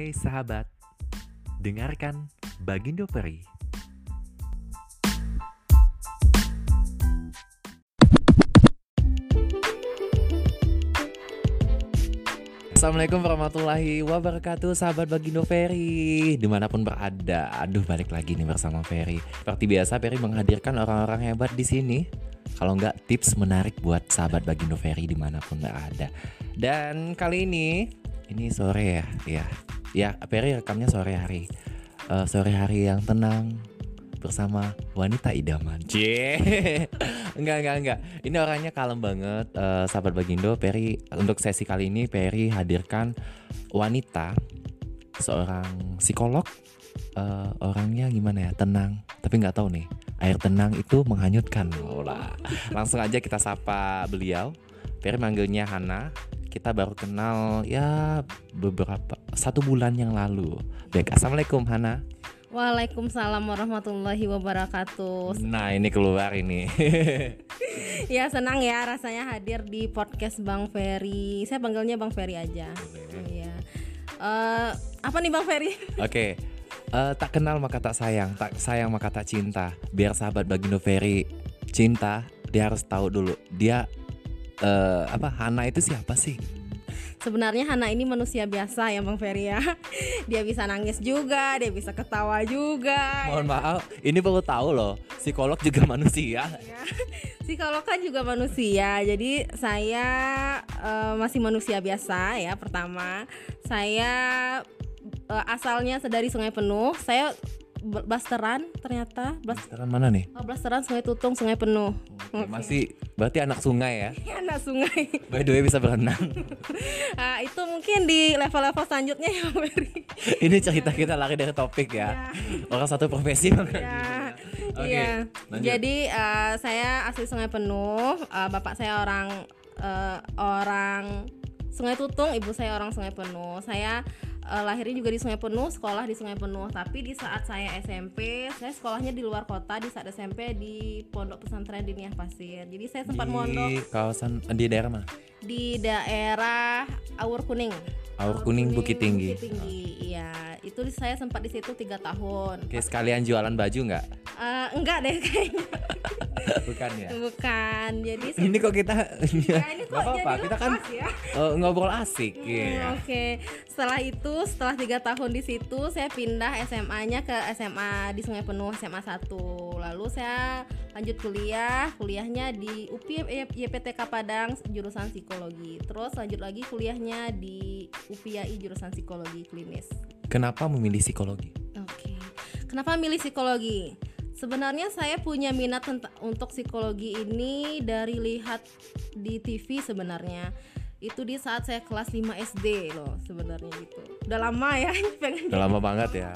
Hai sahabat, dengarkan Bagindo Peri. Assalamualaikum warahmatullahi wabarakatuh Sahabat Bagindo Ferry Di mana pun berada Aduh balik lagi nih bersama Ferry Seperti biasa Ferry menghadirkan orang-orang hebat di sini. Kalau nggak tips menarik buat sahabat Bagindo Ferry di mana pun berada. Dan kali ini Ini sore ya Ya, ya Ferry rekamnya sore hari Eh, Sore hari yang tenang bersama wanita idaman. Cie. enggak, enggak, enggak. Ini orangnya kalem banget. Eh, sahabat Bagindo, Peri untuk sesi kali ini Peri hadirkan wanita seorang psikolog. Eh, orangnya gimana ya? Tenang. Tapi nggak tahu nih. Air tenang itu menghanyutkan. Olah. Langsung aja kita sapa beliau. Peri manggilnya Hana. Kita baru kenal ya beberapa satu bulan yang lalu. Baik, assalamualaikum Hana. Waalaikumsalam warahmatullahi wabarakatuh. Nah ini keluar ini. Ya senang ya rasanya hadir di podcast Bang Ferry. Saya panggilnya Bang Ferry aja. Iya. Eh, apa nih Bang Ferry? Oke. Eh, tak kenal maka tak sayang, tak sayang maka tak cinta. Biar sahabat Bagindo Ferry cinta, dia harus tahu dulu dia eh apa Hana itu siapa sih? Sebenarnya Hana ini manusia biasa ya Bang Ferry ya. Dia bisa nangis juga, dia bisa ketawa juga. Mohon maaf, ini perlu tahu loh, psikolog juga manusia. Ya. Psikolog kan juga manusia. Jadi saya eh, masih manusia biasa ya pertama. Saya eh, asalnya dari Sungai Penuh. Saya blasteran ternyata Blas- Sekarang mana nih? oh, blasteran Sungai Tutung Sungai Penuh. Oke, Masih berarti anak sungai ya? Anak sungai. By the way bisa berenang. Ah, itu mungkin di level-level selanjutnya ya Ferry. ini cerita kita lari dari topik ya. Orang satu profesi. Ya, Oke, iya. lanjut. Jadi eh, saya asli Sungai Penuh, eh, bapak saya orang eh, orang Sungai Tutung, ibu saya orang Sungai Penuh. Saya eh, lahirnya juga di Sungai Penuh, sekolah di Sungai Penuh. Tapi di saat saya SMP, saya sekolahnya di luar kota. Di saat SMP di Pondok Pesantren Diniyah Pasir. Jadi saya sempat mondok Di kawasan di daerah mana? di daerah Awur Kuning. Aur Kuning Bukit Tinggi. Bukit Tinggi, iya. Itu saya sempat di situ tiga tahun. Oke, sekalian jualan baju nggak? Eh, enggak deh kayaknya. Bukan ya? Bukan. Jadi Ini kok kita Ya, ini kok apa-apa, jadi kita kan ya. eh, ngobrol asik Hmm, ya. Oke, setelah itu setelah tiga tahun di situ saya pindah SMA-nya ke SMA di Sungai Penuh SMA 1 Lalu saya lanjut kuliah, kuliahnya di UPI YPTK Padang jurusan psikologi. Terus lanjut lagi kuliahnya di UPI jurusan psikologi klinis. Kenapa memilih psikologi? Oke. Kenapa milih psikologi? Sebenarnya saya punya minat untuk psikologi ini dari lihat di TV sebenarnya. Itu di saat saya kelas 5 SD loh sebenarnya gitu. Udah lama ya pengen Udah lama banget ya.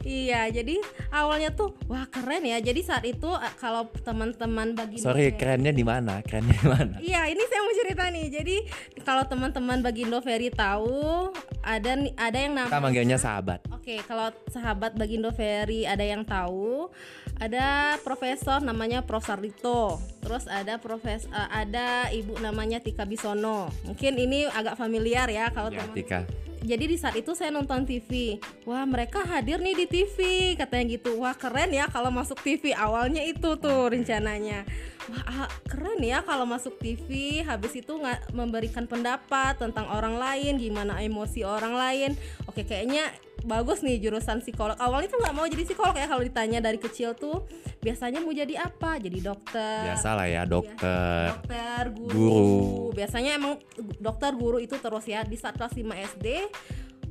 Iya, jadi awalnya tuh wah keren ya. Jadi saat itu eh, kalau teman-teman bagi Sorry, kerennya di mana? Kerennya di mana? Iya, ini saya mau cerita nih. Jadi kalau teman-teman Bagindo Ferry tahu ada ada yang Kita namanya manggilnya sahabat. Oke, kalau sahabat Bagindo Ferry ada yang tahu, ada profesor namanya Prof Sarlito. Terus ada profes eh, ada ibu namanya Tika Bisono. Mungkin ini agak familiar ya kalau Ya, teman. Tika. Jadi di saat itu saya nonton TV. Wah, mereka hadir nih di TV, katanya gitu. Wah, keren ya kalau masuk TV. Awalnya itu tuh rencananya. Wah, ah, keren ya kalau masuk TV, habis itu nggak memberikan pendapat tentang orang lain, gimana emosi orang lain. Oke, kayaknya bagus nih jurusan psikolog. Awalnya tuh nggak mau jadi psikolog ya kalau ditanya dari kecil tuh biasanya mau jadi apa? Jadi dokter Biasa lah ya, dokter. dokter, guru. Guru. Biasanya emang dokter, guru itu terus ya di saat kelas 5 SD.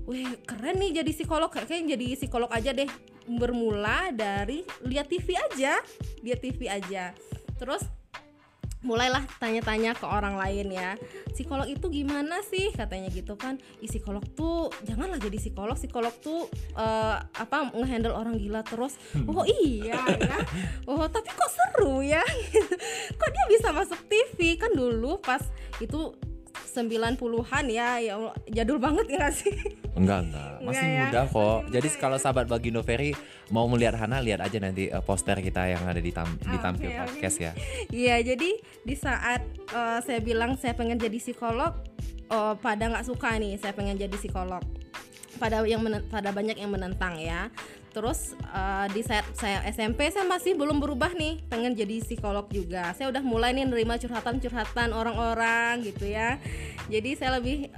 Wih, keren nih jadi psikolog. Kayaknya jadi psikolog aja deh. Bermula dari lihat TV aja, lihat TV aja. Terus mulailah tanya-tanya ke orang lain ya. Psikolog itu gimana sih? Katanya gitu kan. Ih, psikolog tuh janganlah jadi psikolog. Psikolog tuh eh, apa ngehandle orang gila terus. Oh iya ya. Oh tapi kok seru ya? Kok dia bisa masuk TV kan dulu pas itu 90-an ya ya Allah, jadul banget ya nggak sih Enggak, enggak. Masih Enggak ya, muda kok. masih muda Jadi ya. kalau sahabat Bagindo Ferry mau melihat Hana, lihat aja nanti eh, poster kita yang ada di, tam- di Oke, tampil oke. podcast ya. Iya, jadi di saat eh, saya bilang saya pengen jadi psikolog, oh, pada nggak suka nih saya pengen jadi psikolog. Pada yang menen- pada banyak yang menentang ya terus eh, di saat saya SMP saya masih belum berubah nih pengen jadi psikolog juga saya udah mulai nih nerima curhatan-curhatan orang-orang gitu ya jadi saya lebih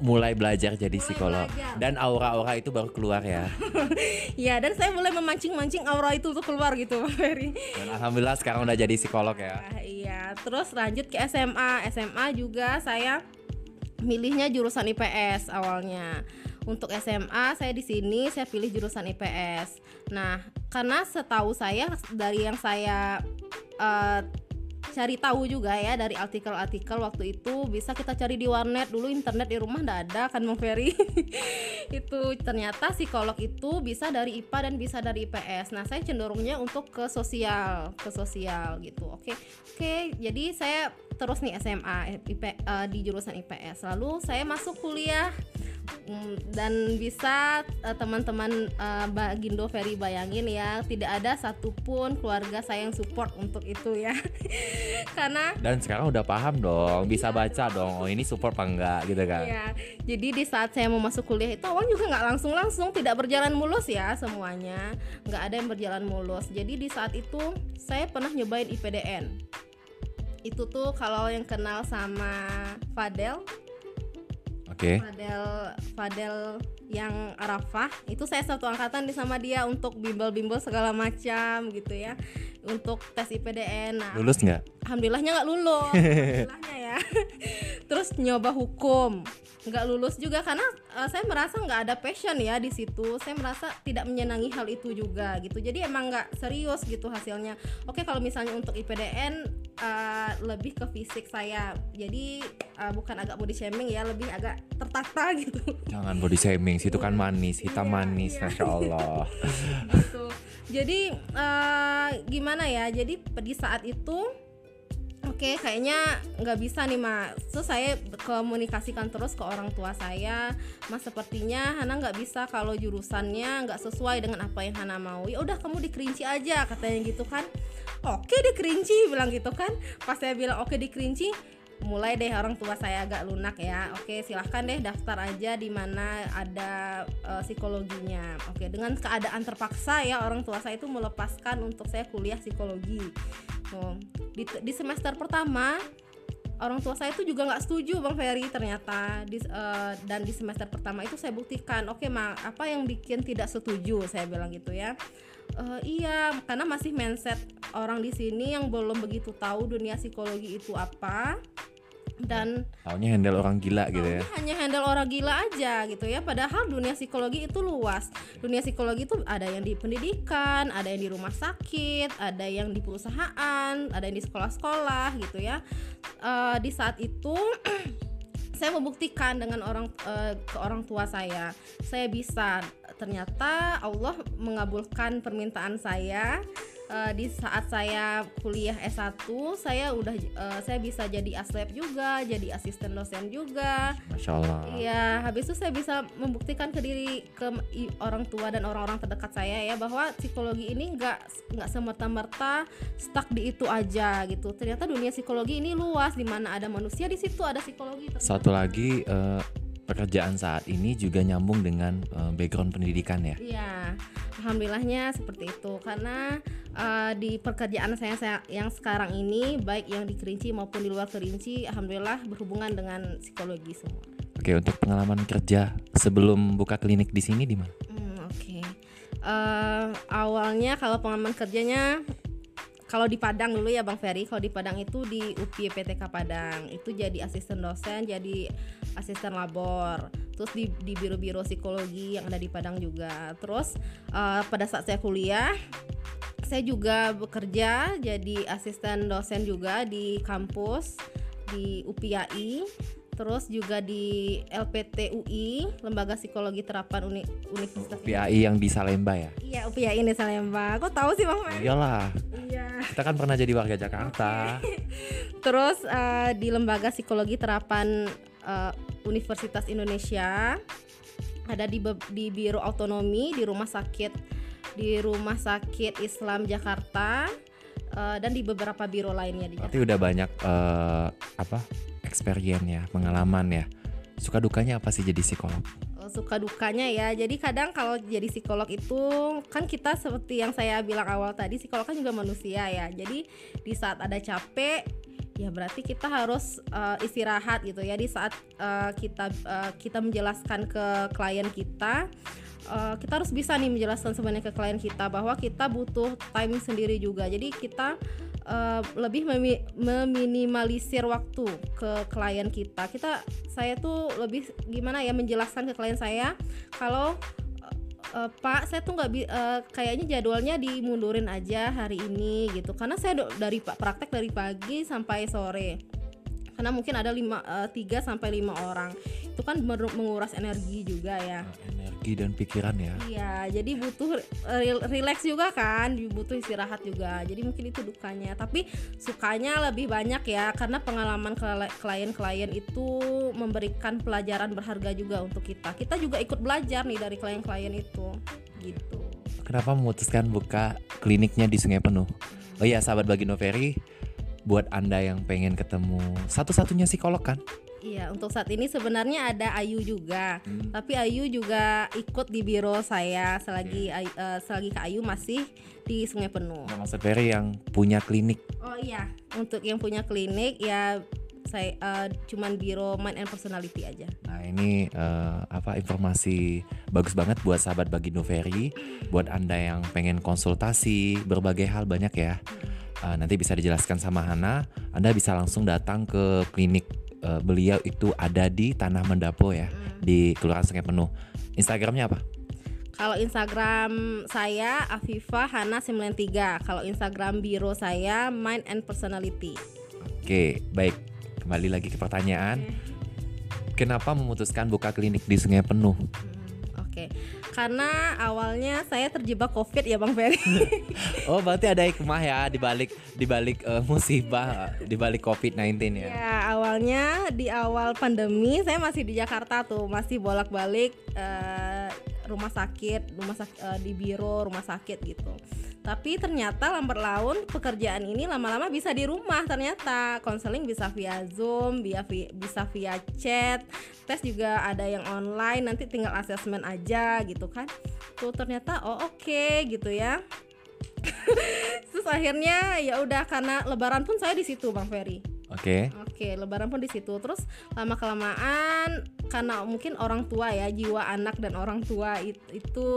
Mulai belajar jadi psikolog belajar. dan aura-aura itu baru keluar ya. ya dan saya mulai memancing-mancing aura itu untuk keluar gitu Bang Ferry Dan alhamdulillah sekarang udah jadi psikolog ya. Ah, iya, terus lanjut ke SMA. SMA juga saya milihnya jurusan IPS awalnya. Untuk SMA saya di sini saya pilih jurusan IPS. Nah, karena setahu saya dari yang saya eh, cari tahu juga ya dari artikel-artikel waktu itu bisa kita cari di warnet. Dulu internet di rumah ndak ada kan Bang Ferry? Itu ternyata psikolog itu bisa dari IPA dan bisa dari IPS nah saya cenderungnya untuk ke sosial ke sosial gitu oke? Oke jadi saya terus nih SMA IP, eh, di jurusan IPS lalu saya masuk kuliah dan bisa eh, teman-teman eh, Bagindo Ferry bayangin ya tidak ada satupun keluarga saya yang support untuk itu ya karena Dan sekarang udah paham dong, bisa baca dong. Oh ini support apa enggak gitu kan? ya jadi di saat saya mau masuk kuliah itu awal juga nggak langsung langsung tidak berjalan mulus ya semuanya nggak ada yang berjalan mulus jadi di saat itu saya pernah nyobain IPDN itu tuh kalau yang kenal sama Fadel Oke. Fadel Fadel yang Arafah itu saya satu angkatan di sama dia untuk bimbel-bimbel segala macam gitu ya. Untuk tes IPDN nah Lulus nggak? alhamdulillahnya nggak lulus. Alhamdulillahnya ya. Terus nyoba hukum. Nggak lulus juga karena eh, saya merasa nggak ada passion ya di situ. Saya merasa tidak menyenangi hal itu juga gitu. Jadi emang nggak serius gitu hasilnya. Oke kalau misalnya untuk IPDN eh, lebih ke fisik saya. Jadi eh, bukan agak body shaming ya lebih agak tertata gitu. Jangan body shaming, situ kan manis, hitam Iya, manis, iya. masya Allah. gitu. Jadi eh, gimana ya? Jadi di saat itu Oke, kayaknya nggak bisa nih, Mas. Terus saya komunikasikan terus ke orang tua saya, Mas sepertinya Hana nggak bisa kalau jurusannya nggak sesuai dengan apa yang Hana mau. Ya udah kamu di Kerinci aja, katanya gitu kan. Oke di Kerinci, bilang gitu kan. Pas saya bilang oke di Kerinci, mulai deh orang tua saya agak lunak ya. Oke, silahkan deh daftar aja di mana ada eh, psikologinya. Oke, dengan keadaan terpaksa ya orang tua saya itu melepaskan untuk saya kuliah psikologi. Oh, di, di semester pertama orang tua saya itu juga nggak setuju bang Ferry ternyata. Di, eh, dan di semester pertama itu saya buktikan oke mak apa yang bikin tidak setuju? Saya bilang gitu ya. "Eh, iya karena masih mindset orang di sini yang belum begitu tahu dunia psikologi itu apa dan Taunya handle orang gila gitu ya. Hanya handle orang gila aja gitu ya. Padahal dunia psikologi itu luas. Dunia psikologi itu ada yang di pendidikan ada yang di rumah sakit ada yang di perusahaan ada yang di sekolah-sekolah gitu ya. Eh, di saat itu saya membuktikan dengan orang eh, ke orang tua saya. Saya bisa. Ternyata Allah mengabulkan permintaan saya Eh, di saat saya kuliah S1 saya udah eh, saya bisa jadi aslep juga jadi asisten dosen juga Masya Allah. Iya, habis itu saya bisa membuktikan ke diri ke orang tua dan orang-orang terdekat saya ya bahwa psikologi ini nggak nggak semerta-merta stuck di itu aja gitu. Ternyata dunia psikologi ini luas di mana ada manusia di situ ada psikologi. ternyata. Satu lagi eh, pekerjaan saat ini juga nyambung dengan background pendidikan ya. Iya, alhamdulillahnya seperti itu karena eh, di pekerjaan saya, saya yang sekarang ini baik yang di Kerinci maupun di luar Kerinci, alhamdulillah berhubungan dengan psikologi semua. Oke, untuk pengalaman kerja sebelum buka klinik di sini di mana? Hmm, Oke. Eh, awalnya kalau pengalaman kerjanya kalau di Padang dulu ya Bang Ferry, kalau di Padang itu di UPI PTK Padang itu jadi asisten dosen, jadi asisten labor. Terus di di biro-biro psikologi yang ada di Padang juga. Terus eh, pada saat saya kuliah saya juga bekerja jadi asisten dosen juga di kampus di UPIAI terus juga di LPT UI Lembaga Psikologi Terapan Uni Universitas PAI yang di Salemba ya? Iya UPIAI ini Salemba kok tahu sih Bang Fer? Iyalah, Iya kita kan pernah jadi warga Jakarta. terus eh, di Lembaga Psikologi Terapan eh, Universitas Indonesia ada di di Biro Autonomi di Rumah Sakit di Rumah Sakit Islam Jakarta eh, dan di beberapa biro lainnya di Jakarta. Berarti udah banyak eh, apa? experience ya, pengalaman ya. Suka dukanya apa sih jadi psikolog? Oh, suka dukanya ya. Jadi kadang kalau jadi psikolog itu kan kita seperti yang saya bilang awal tadi, psikolog kan juga manusia ya. Jadi di saat ada capek ya berarti kita harus uh, istirahat gitu ya di saat uh, kita uh, kita menjelaskan ke klien kita. Uh, kita harus bisa nih menjelaskan sebenarnya ke klien kita bahwa kita butuh time sendiri juga. Jadi kita uh, lebih memi meminimalisir waktu ke klien kita. Kita saya tuh lebih gimana ya menjelaskan ke klien saya kalau uh, Pak saya tuh nggak uh, kayaknya jadwalnya dimundurin aja hari ini gitu. Karena saya dari praktek dari pagi sampai sore. Karena mungkin ada lima uh, tiga sampai lima orang itu kan menguras energi juga ya. Energi dan pikiran ya. Iya jadi butuh relax juga kan butuh istirahat juga. Jadi mungkin itu dukanya. Tapi sukanya lebih banyak ya karena pengalaman klien-klien itu memberikan pelajaran berharga juga untuk kita. Kita juga ikut belajar nih dari klien-klien itu. Gitu. Kenapa memutuskan buka kliniknya di Sungai Penuh? Oh iya sahabat bagi Noveri buat anda yang pengen ketemu satu-satunya psikolog kan Iya, untuk saat ini sebenarnya ada Ayu juga, hmm. tapi Ayu juga ikut di biro saya selagi okay. Ayu, uh, selagi Kak Ayu masih di Sungai Penuh. Nah, maksud Ferry yang punya klinik? Oh iya, untuk yang punya klinik ya saya uh, cuman biro mind and personality aja. Nah ini uh, apa informasi bagus banget buat sahabat bagi Ferry, buat anda yang pengen konsultasi berbagai hal banyak ya. Uh, nanti bisa dijelaskan sama Hana. Anda bisa langsung datang ke klinik uh, beliau itu ada di Tanah Mendapo ya hmm. di Kelurahan Sungai Penuh. Instagramnya apa? Kalau Instagram saya Afifa Hana 93. Kalau Instagram biro saya Mind and Personality. Oke, baik. Kembali lagi ke pertanyaan. Kenapa memutuskan buka klinik di Sungai Penuh? Hmm, Oke. Karena awalnya saya terjebak covid ya bang Ferry. Oh berarti ada hikmah ya di balik di balik uh, musibah di balik covid 19 ya? Ya awalnya di awal pandemi saya masih di Jakarta tuh masih bolak balik uh, rumah sakit rumah sakit uh, di biro rumah sakit gitu tapi ternyata lambat laun pekerjaan ini lama-lama bisa di rumah ternyata konseling bisa via zoom via, via bisa via chat tes juga ada yang online nanti tinggal asesmen aja gitu kan tuh ternyata oh oke okay, gitu ya terus akhirnya ya udah karena lebaran pun saya di situ bang Ferry Oke. Okay. Oke, okay, lebaran pun di situ. Terus lama kelamaan karena mungkin orang tua ya, jiwa anak dan orang tua itu, itu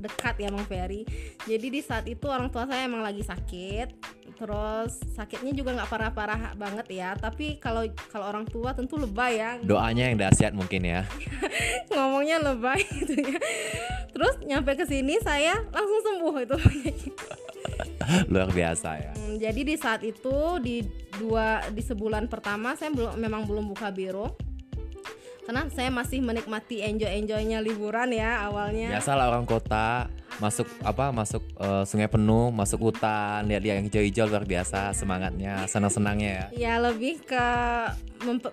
dekat ya Bang Ferry. Jadi di saat itu orang tua saya emang lagi sakit. Terus sakitnya juga nggak parah-parah banget ya. Tapi kalau kalau orang tua tentu lebay ya. Doanya yang dahsyat mungkin ya. Ngomongnya lebay gitu ya. Terus nyampe ke sini saya langsung sembuh itu luar biasa ya. Hmm, jadi di saat itu di dua di sebulan pertama saya belum memang belum buka biro karena saya masih menikmati enjoy enjoynya liburan ya awalnya. Biasalah orang kota masuk apa masuk uh, sungai penuh masuk hutan lihat-lihat yang hijau-hijau luar biasa semangatnya senang-senangnya ya. Ya lebih ke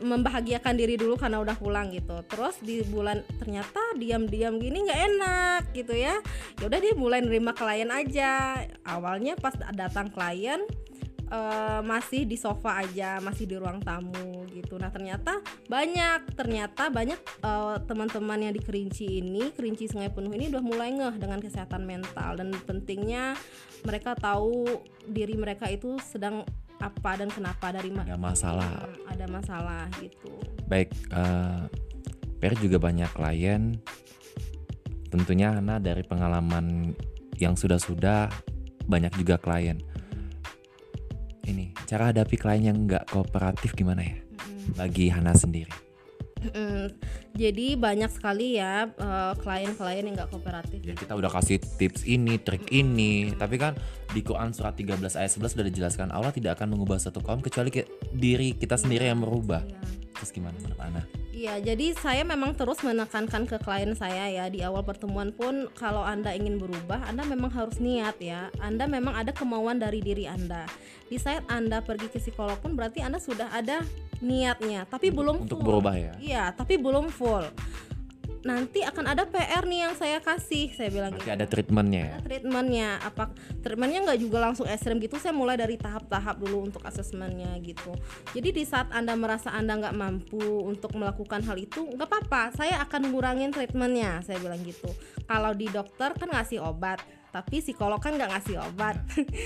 membahagiakan diri dulu karena udah pulang gitu. Terus di bulan ternyata diam-diam gini nggak enak gitu ya. Ya udah dia mulai nerima klien aja. Awalnya pas datang klien uh, masih di sofa aja, masih di ruang tamu gitu. Nah ternyata banyak, ternyata banyak uh, teman-teman yang di Kerinci ini, Kerinci Sungai Penuh ini udah mulai ngeh dengan kesehatan mental dan pentingnya mereka tahu diri mereka itu sedang apa dan kenapa dari mana. Ada masalah. Hmm, ada masalah gitu. Baik, uh, Per juga banyak klien. Tentunya Hana dari pengalaman yang sudah-sudah banyak juga klien ini cara hadapi klien yang nggak kooperatif gimana ya mm-hmm. bagi Hana sendiri? Jadi banyak sekali ya uh, klien-klien yang nggak kooperatif. Ya kita udah kasih tips ini, trik ini, tapi kan di Quran surat 13 ayat 11 sudah dijelaskan Allah tidak akan mengubah satu kaum kecuali ke, diri kita sendiri yang merubah. Iya. Terus gimana menurut Ana? Iya, jadi saya memang terus menekankan ke klien saya ya di awal pertemuan pun kalau Anda ingin berubah, Anda memang harus niat ya. Anda memang ada kemauan dari diri Anda. Di saat Anda pergi ke psikolog pun berarti Anda sudah ada niatnya, tapi untuk, belum untuk full. berubah ya. Iya, tapi belum full nanti akan ada PR nih yang saya kasih. Saya bilang Berarti gitu. ada treatmentnya ya. ada treatmentnya. Apa treatmentnya nggak juga langsung ekstrem gitu. Saya mulai dari tahap-tahap dulu untuk asesmennya gitu. Jadi di saat anda merasa anda nggak mampu untuk melakukan hal itu nggak apa-apa. Saya akan ngurangin treatmentnya. Saya bilang gitu. Kalau di dokter kan ngasih obat tapi psikolog kan nggak ngasih obat.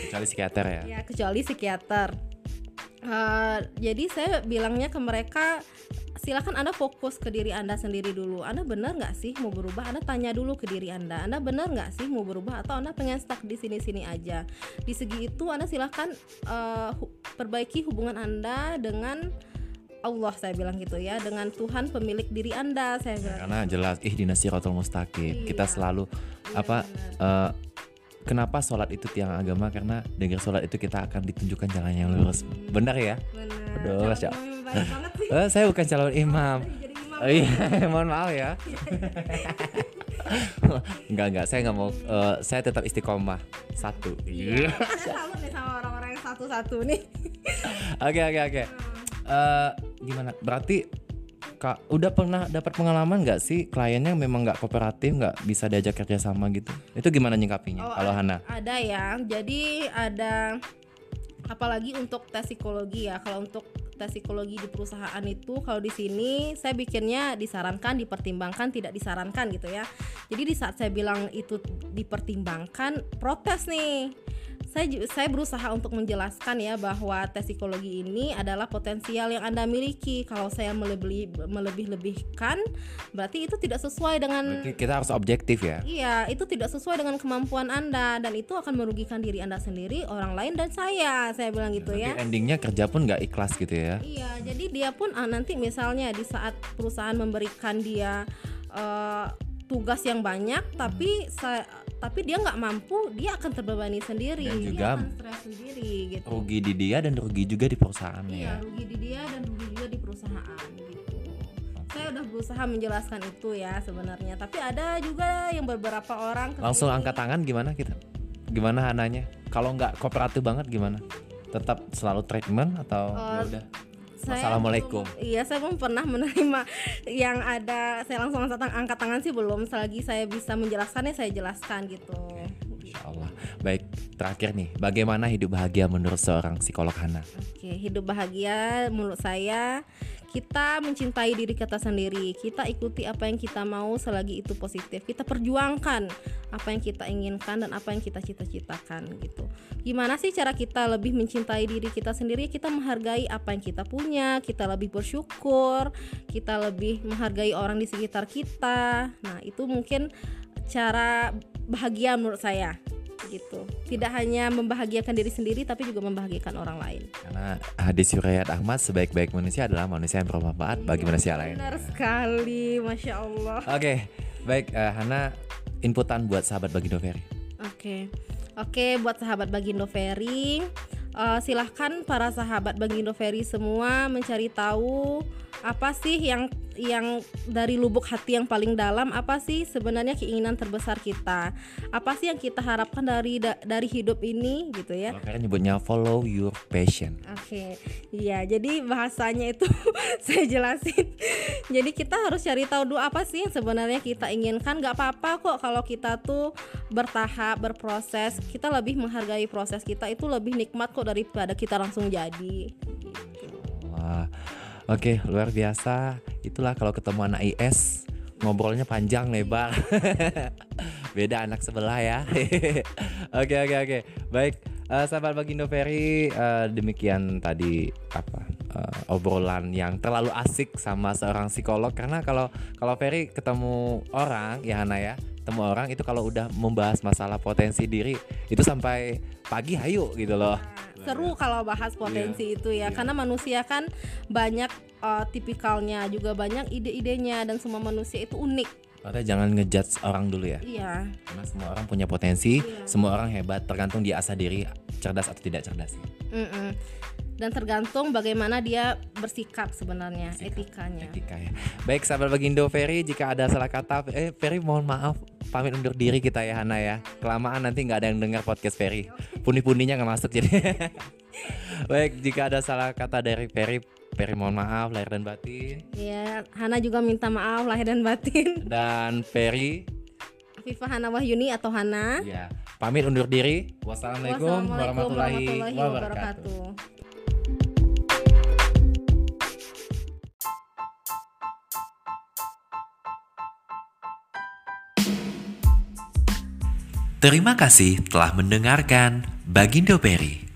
Kecuali psikiater ya. ya kecuali psikiater. Eh, jadi saya bilangnya ke mereka silakan anda fokus ke diri anda sendiri dulu. Anda benar nggak sih mau berubah? Anda tanya dulu ke diri anda. Anda benar nggak sih mau berubah atau anda pengen stuck di sini sini aja? Di segi itu anda silahkan eh, hu- perbaiki hubungan anda dengan Allah saya bilang gitu ya. Dengan Tuhan pemilik diri anda saya bilang. Karena jelas ih dinasiratul mustaqim. Kita Iya. selalu apa eh, kenapa sholat itu tiang agama? Karena dengan sholat itu kita akan ditunjukkan jalan yang lurus. Benar ya? benar. Calon Eh, saya bukan calon imam. Oh, iya, mohon maaf ya. enggak enggak, saya nggak mau. eh, saya tetap istiqomah satu. Iya. saya salut nih sama orang-orang yang satu-satu nih Oke oke oke. Eh, gimana? Berarti kak udah pernah dapat pengalaman nggak sih kliennya memang nggak kooperatif, nggak bisa diajak kerja sama gitu? Itu gimana nyingkapinya? Oh, Kalau Hana? Ada ya. Jadi ada apalagi untuk tes psikologi ya. Kalau untuk tes psikologi di perusahaan itu kalau di sini saya bikinnya disarankan, dipertimbangkan, tidak disarankan gitu ya. Jadi di saat saya bilang itu dipertimbangkan, protes nih. Saya saya berusaha untuk menjelaskan ya bahwa tes psikologi ini adalah potensial yang Anda miliki. Kalau saya melebih melebih-lebihkan berarti itu tidak sesuai dengan Berarti kita harus objektif ya. Iya, itu tidak sesuai dengan kemampuan Anda dan itu akan merugikan diri Anda sendiri, orang lain dan saya. Saya bilang gitu ya. Tapi endingnya kerja pun nggak ikhlas gitu ya. Iya, jadi dia pun ah, nanti misalnya di saat perusahaan memberikan dia eh, tugas yang banyak, tapi saya tapi dia nggak mampu, dia akan terbebani sendiri, Dan dia juga akan stres sendiri gitu. Rugi di dia dan rugi juga di perusahaannya Iya, ya. rugi di dia dan rugi juga di perusahaan gitu. Saya udah berusaha menjelaskan itu ya sebenarnya, tapi ada juga yang beberapa orang Langsung angkat tangan gimana kita? Gimana Hananya? Kalau nggak kooperatif banget gimana? Tetap selalu treatment atau ya udah? Saya Assalamualaikum. iya, saya belum pernah menerima yang ada. Saya langsung angkat tangan sih belum. Selagi saya bisa menjelaskannya, saya jelaskan gitu. Insya Allah. Baik, terakhir nih, bagaimana hidup bahagia menurut seorang psikolog Hana? Oke, hidup bahagia menurut saya kita mencintai diri kita sendiri. Kita ikuti apa yang kita mau selagi itu positif. Kita perjuangkan apa yang kita inginkan dan apa yang kita cita-citakan gitu. Gimana sih cara kita lebih mencintai diri kita sendiri? Kita menghargai apa yang kita punya, kita lebih bersyukur, kita lebih menghargai orang di sekitar kita. Nah, itu mungkin cara bahagia menurut saya gitu. Tidak hanya membahagiakan diri sendiri tapi juga membahagiakan orang lain. Karena hadis Yurayat Ahmad sebaik-baik manusia adalah manusia yang bermanfaat bagi manusia lain. Benar sekali, masya Allah. Oke, baik eh, Hana inputan buat sahabat Bagindo Ferry. Oke, oke buat sahabat Bagindo Ferry, eh, silahkan para sahabat Bagindo Ferry semua mencari tahu apa sih yang yang dari lubuk hati yang paling dalam apa sih sebenarnya keinginan terbesar kita apa sih yang kita harapkan dari da- dari hidup ini gitu ya Ferry nyebutnya follow your passion. Oke, iya. Jadi bahasanya itu saya jelasin. Jadi kita harus cari tahu dulu apa sih yang sebenarnya kita inginkan. Gak apa-apa kok kalau kita tuh bertahap, berproses. Kita lebih menghargai proses kita itu lebih nikmat kok daripada kita langsung jadi. Wah, oke luar biasa. Itulah kalau ketemu anak IS ngobrolnya panjang lebar. Beda anak sebelah ya. Oke oke oke. Baik, eh, sahabat Bagindo Ferry eh, demikian tadi apa eh, obrolan yang terlalu asik sama seorang psikolog karena kalau kalau Ferry ketemu orang ya Hana ya ketemu orang itu kalau udah membahas masalah potensi diri itu sampai pagi hayu gitu loh. Seru kalau bahas potensi itu ya, Iya. karena manusia kan banyak eh, tipikalnya, juga banyak ide-idenya dan semua manusia itu unik. Makanya jangan ngejudge orang dulu ya. Iya. Karena semua orang punya potensi, Iya. semua orang hebat, tergantung dia asah diri cerdas atau tidak cerdas. Mm-mm. Dan tergantung bagaimana dia bersikap sebenarnya, Bersikap, etikanya. Etika ya. Baik, sahabat Bagindo Ferry, jika ada salah kata, eh Ferry mohon maaf, pamit undur diri kita ya Hana ya. Kelamaan nanti nggak ada yang dengar podcast Ferry. Pundi-pundinya nggak masuk jadi. Baik, jika ada salah kata dari Ferry, Peri mohon maaf lahir dan batin. Ya, Hana juga minta maaf lahir dan batin. Dan Peri Viva Hana Wahyuni atau Hana. ya pamit undur diri. Wassalamualaikum, Wassalamualaikum warahmatullahi, warahmatullahi wabarakatuh. wabarakatuh. Terima kasih telah mendengarkan Bagindo Peri.